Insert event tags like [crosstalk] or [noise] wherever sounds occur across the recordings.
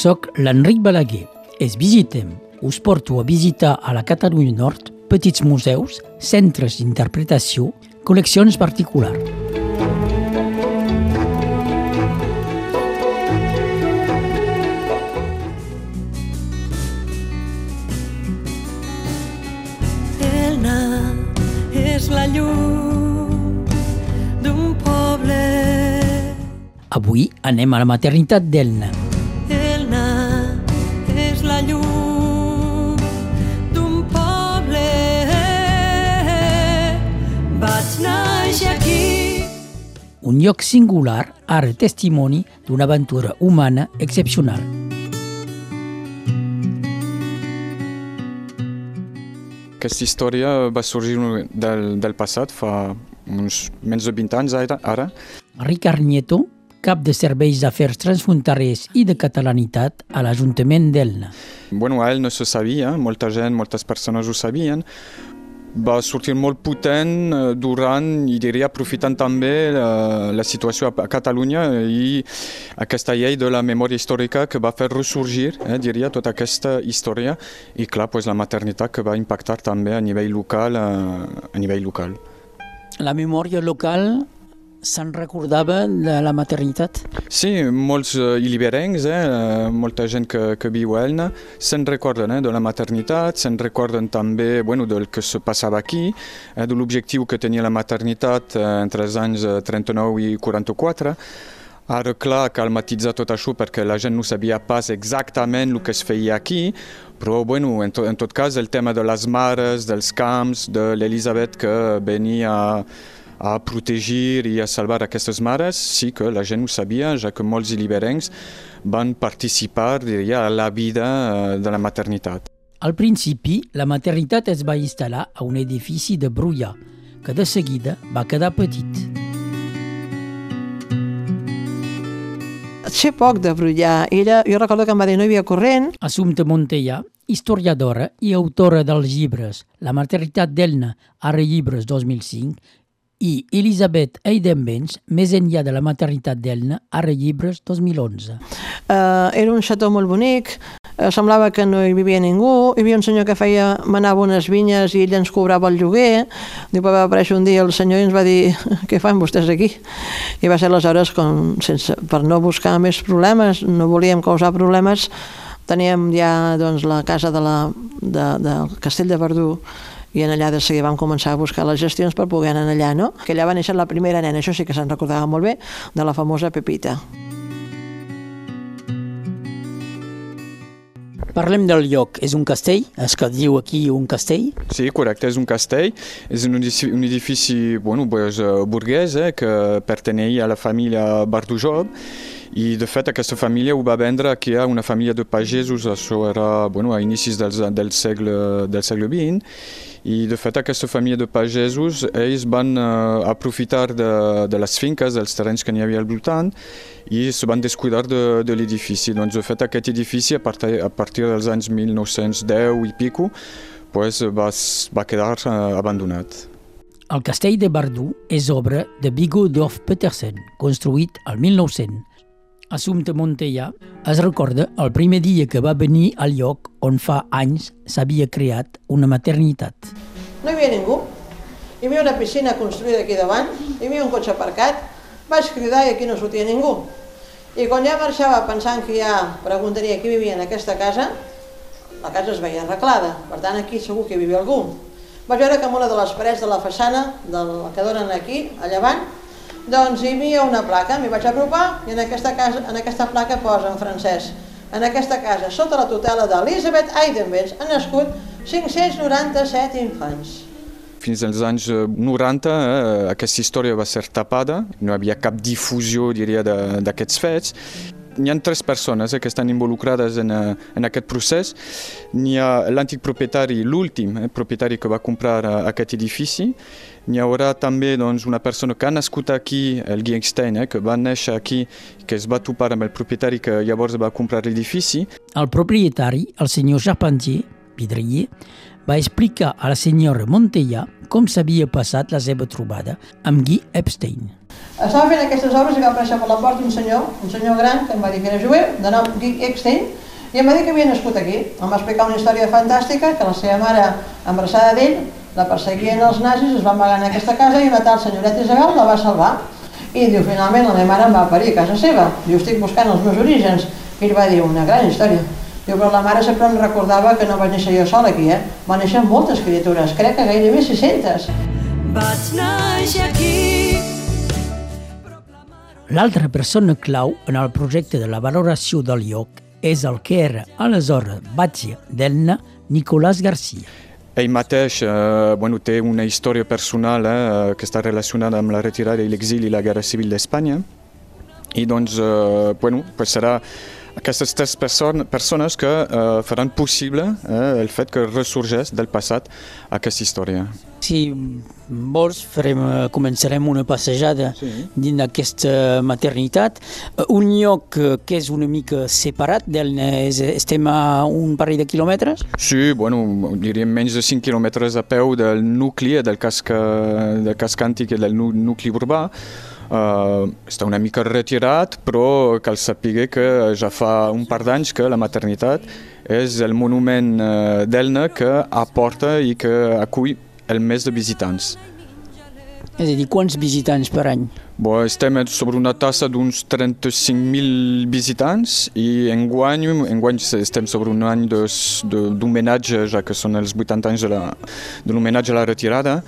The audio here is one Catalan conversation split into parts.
soc l'Enric Balaguer. Es visitem, us porto a visitar a la Catalunya Nord petits museus, centres d'interpretació, col·leccions particulars. Elna és la llum d'un poble. Avui anem a la maternitat d'Elna. Un lloc singular, ara testimoni d'una aventura humana excepcional. Aquesta història va sorgir del, del passat fa uns menys de 20 anys ara. ara. Ricard Nieto, cap de serveis d'afers transfronterers i de catalanitat a l'Ajuntament d'Elna. Bueno, a ell no se sabia, molta gent, moltes persones ho sabien, va sortir molt potent eh, durant, i diria, aprofitant també la, la situació a Catalunya i aquesta llei de la memòria històrica que va fer ressorgir, eh, diria, tota aquesta història i, clar, pues, la maternitat que va impactar també a nivell local. A, a nivell local. La memòria local se'n recordava de la maternitat? Sí, molts uh, iliberencs, eh, uh, molta gent que, que viu a Elna, se'n recorden eh, de la maternitat, se'n recorden també bueno, del que se passava aquí, eh, de l'objectiu que tenia la maternitat eh, entre els anys 39 i 44. Ara, clar, cal matitzar tot això perquè la gent no sabia pas exactament el que es feia aquí, però, bueno, en, to, en tot cas, el tema de les mares, dels camps, de l'Elisabet que venia a protegir i a salvar aquestes mares, sí que la gent ho sabia, ja que molts iliberencs van participar diria, a la vida eh, de la maternitat. Al principi, la maternitat es va instal·lar a un edifici de Brullà, que de seguida va quedar petit. Sé poc de Brullà. Era, jo recordo que em va dir no hi havia corrent. Assumpta Montellà, historiadora i autora dels llibres La maternitat d'Elna, ara llibres 2005, i Elisabet Eidenbenz, més enllà de la maternitat d'Elna, ara llibres 2011. Uh, era un xató molt bonic, uh, semblava que no hi vivia ningú, hi havia un senyor que feia, manava unes vinyes i ell ens cobrava el lloguer, després va aparèixer un dia el senyor i ens va dir [laughs] què fan vostès aquí? I va ser aleshores, com, sense, per no buscar més problemes, no volíem causar problemes, teníem ja doncs, la casa de la, de, del castell de Verdú i en allà de seguida vam començar a buscar les gestions per poder anar allà, no? Que allà va néixer la primera nena, això sí que se'n recordava molt bé, de la famosa Pepita. Parlem del lloc. És un castell? És que diu aquí un castell? Sí, correcte, és un castell. És un edifici, un edifici bueno, pues, uh, burguès eh, que pertanyia a la família Bardujob i de fet aquesta família ho va vendre aquí a una família de pagesos, això era bueno, a inicis del, del, segle, del segle XX i de fet aquesta família de pagesos ells van uh, aprofitar de, de les finques, dels terrenys que n'hi havia al voltant i se van descuidar de, de l'edifici. Doncs de fet aquest edifici a partir, a partir dels anys 1910 i pico pues, va, va quedar uh, abandonat. El castell de Bardú és obra de Viggo Dorf Petersen, construït al 1900. Assumpte Montellà es recorda el primer dia que va venir al lloc on fa anys s'havia creat una maternitat. No hi havia ningú. Hi havia una piscina construïda aquí davant, hi havia un cotxe aparcat, vaig cridar i aquí no sortia ningú. I quan ja marxava pensant que ja preguntaria qui vivia en aquesta casa, la casa es veia arreglada, per tant aquí segur que hi vivia algú. Vaig veure que en una de les parets de la façana, del que donen aquí, a llevant, doncs hi havia una placa, m'hi vaig apropar i en aquesta, casa, en aquesta placa posa en francès en aquesta casa, sota la tutela d'Elisabeth Eidenbenz, han nascut 597 infants. Fins als anys 90 eh, aquesta història va ser tapada, no hi havia cap difusió, diria, d'aquests fets. N'hi ha tres persones eh, que estan involucrades en, eh, en aquest procés. N'hi ha l'antic propietari, l'últim eh, propietari que va comprar eh, aquest edifici, N'hi haurà també doncs, una persona que ha nascut aquí, el Guy Einstein, eh, que va néixer aquí, que es va topar amb el propietari que llavors va comprar l'edifici. El propietari, el senyor Charpentier, vidrier, va explicar a la senyora Montellà com s'havia passat la seva trobada amb Guy Epstein. Estava fent aquestes obres i va aparèixer per la porta un senyor, un senyor gran, que em va dir que era jueu, de nom Dick Eckstein, i em va dir que havia nascut aquí. Em va explicar una història fantàstica, que la seva mare, embarassada d'ell, la perseguien els nazis, es va amagar en aquesta casa i una tal senyoreta Isabel la va salvar. I diu, finalment la meva mare em va parir a casa seva. Diu, estic buscant els meus orígens. I ell va dir, una gran història. Diu, però la mare sempre em recordava que no vaig néixer jo sola aquí, eh? Van néixer moltes criatures, crec que gairebé 600. Vaig néixer aquí. L'altra persona clau en el projecte de la valoració del lloc és el que era aleshores batge d'Elna Nicolás Garcia. Ell mateix eh, bueno, té una història personal eh, que està relacionada amb la retirada i l'exili i la Guerra Civil d'Espanya. I doncs, eh, bueno, pues serà aquestes tres person persones que eh, faran possible eh, el fet que ressorgeix del passat aquesta història. Si vols, farem, eh, començarem una passejada Sí. dins d'aquesta maternitat. Eh, Un lloc eh, que és una mica separat és- estem a un parell de quilòmetres. Sí, bueno, diríem menys de 5 quilòmetres a peu del nucli, del casc, del casc antic i del nu nucli urbà. Uh, està una mica retirat, però cal saber que ja fa un par d'anys que la maternitat és el monument d'Elna que aporta i que acull el més de visitants. És a dir, quants visitants per any? Bo, estem sobre una tassa d'uns 35.000 visitants i enguany, enguany estem sobre un any d'homenatge, ja que són els 80 anys de la- de l'homenatge a la retirada,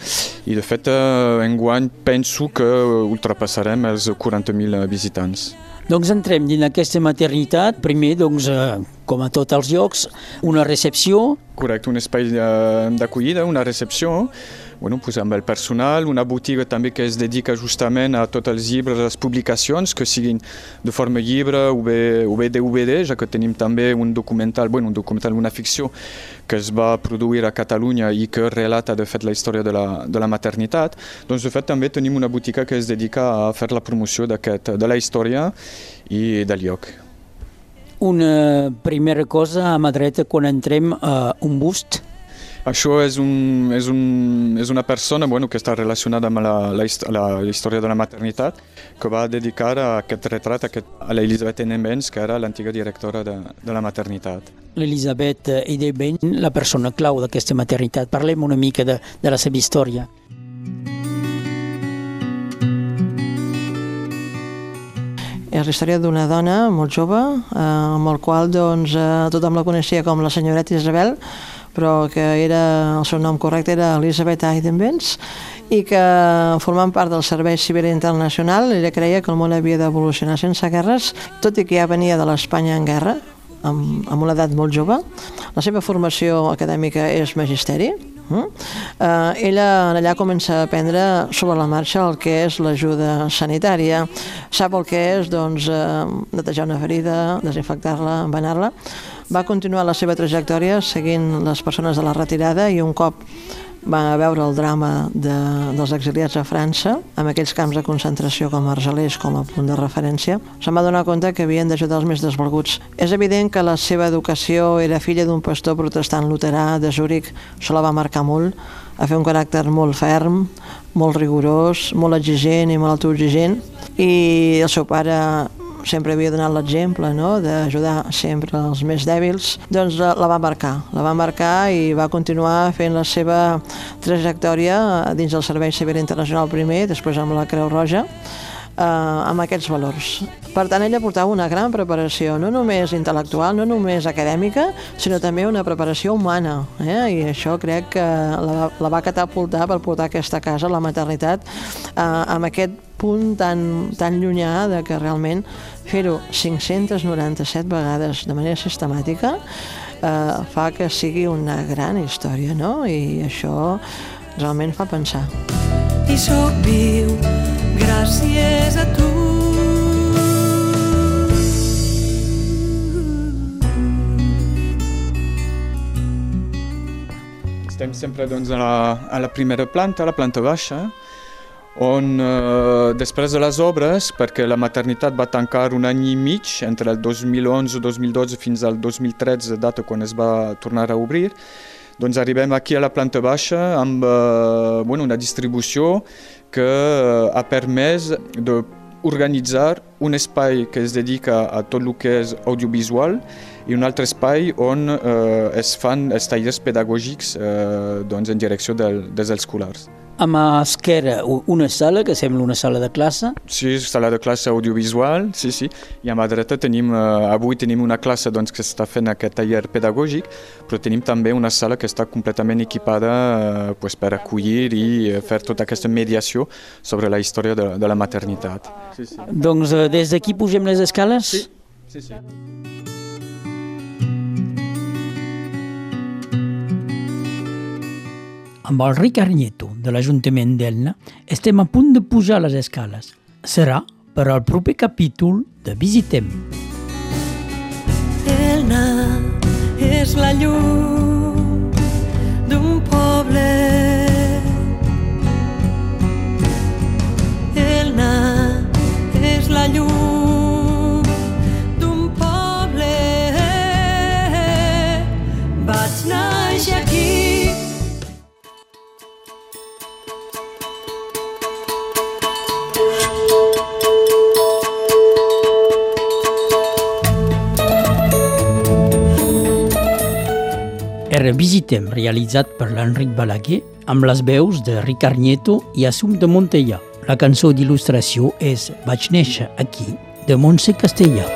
i de fet eh, enguany penso que ultrapassarem els 40.000 visitants. Doncs entrem dins aquesta maternitat. Primer, doncs, eh, com a tots els llocs, una recepció, Correcte, un espai eh, d'acollida, una recepció, bueno, pues amb el personal, una botiga també que es dedica justament a tots els llibres, les publicacions, que siguin de forma llibre o bé, o bé DVD, ja que tenim també un documental, bueno, un documental, una ficció que es va produir a Catalunya i que relata de fet la història de la, de la maternitat. Doncs de fet també tenim una botiga que es dedica a fer la promoció de la història i del lloc. una primera cosa a mà dreta quan entrem a un bust. Això és, un, és, un, és una persona bueno, que està relacionada amb la, la, hist- la història de la maternitat que va dedicar a aquest retrat a, aquest, a l'Elisabet Enemens, que era l'antiga directora de, de la maternitat. L'Elisabet Eideben, la persona clau d'aquesta maternitat. Parlem una mica de, de la seva història. És la història d'una dona molt jove, eh, amb el qual doncs, eh, tothom la coneixia com la senyoreta Isabel, però que era, el seu nom correcte era Elisabeth Aidenbens, i que formant part del Servei Civil Internacional ella creia que el món havia d'evolucionar sense guerres, tot i que ja venia de l'Espanya en guerra, amb, amb una edat molt jove. La seva formació acadèmica és magisteri? Uh, ella allà comença a aprendre sobre la marxa el que és l'ajuda sanitària, sap el que és doncs, uh, netejar una ferida, desinfectar-la, embanar-la. Va continuar la seva trajectòria seguint les persones de la retirada i un cop va veure el drama de, dels exiliats a França, amb aquells camps de concentració com Argelers com a punt de referència, se'n va donar compte que havien d'ajudar els més desvalguts. És evident que la seva educació era filla d'un pastor protestant luterà de Zúrich, això la va marcar molt, a fer un caràcter molt ferm, molt rigorós, molt exigent i molt autoexigent, i el seu pare sempre havia donat l'exemple no? d'ajudar sempre els més dèbils, doncs la, la va marcar, la va marcar i va continuar fent la seva trajectòria dins del Servei Civil Internacional primer, després amb la Creu Roja, eh, amb aquests valors. Per tant, ella portava una gran preparació, no només intel·lectual, no només acadèmica, sinó també una preparació humana, eh? i això crec que la, la va catapultar per portar aquesta casa, la maternitat, eh, amb aquest punt tan, tan llunyà de que realment fer-ho 597 vegades de manera sistemàtica eh, fa que sigui una gran història, no? I això realment fa pensar. i sóc viu gràcies a tu. Estem sempre doncs, a, la, a la primera planta, a la planta baixa, on eh, després de les obres, perquè la maternitat va tancar un any i mig, entre el 2011-2012 fins al 2013, data quan es va tornar a obrir, Doncs arribem aquí a la planta baixa amb eh, bueno, una distribució que eh, ha permès de organitzar un espai que es dedica a tot el que és audiovisual i un altre espai on eh, es fan els tallers pedagògics eh, doncs en direcció del, dels escolars. A mà esquerra una sala que sembla una sala de classe. Sí, sala de classe audiovisual, sí, sí. I a mà dreta tenim, eh, avui tenim una classe doncs, que està fent aquest taller pedagògic, però tenim també una sala que està completament equipada eh, pues, per acollir i eh, fer tota aquesta mediació sobre la història de, de la maternitat. Sí, sí. Doncs eh, des d'aquí pugem les escales? Sí, sí, sí. Amb el Ricard Nieto de l'Ajuntament d'Elna estem a punt de pujar les escales. Serà per al proper capítol de Visitem. Elna és la llum d'un poble. Visitem, realitzat per l'Enric Balaguer, amb les veus de Ricard Nieto i Assumpta Montella. La cançó d'il·lustració és Vaig néixer aquí, de Montse Castellà.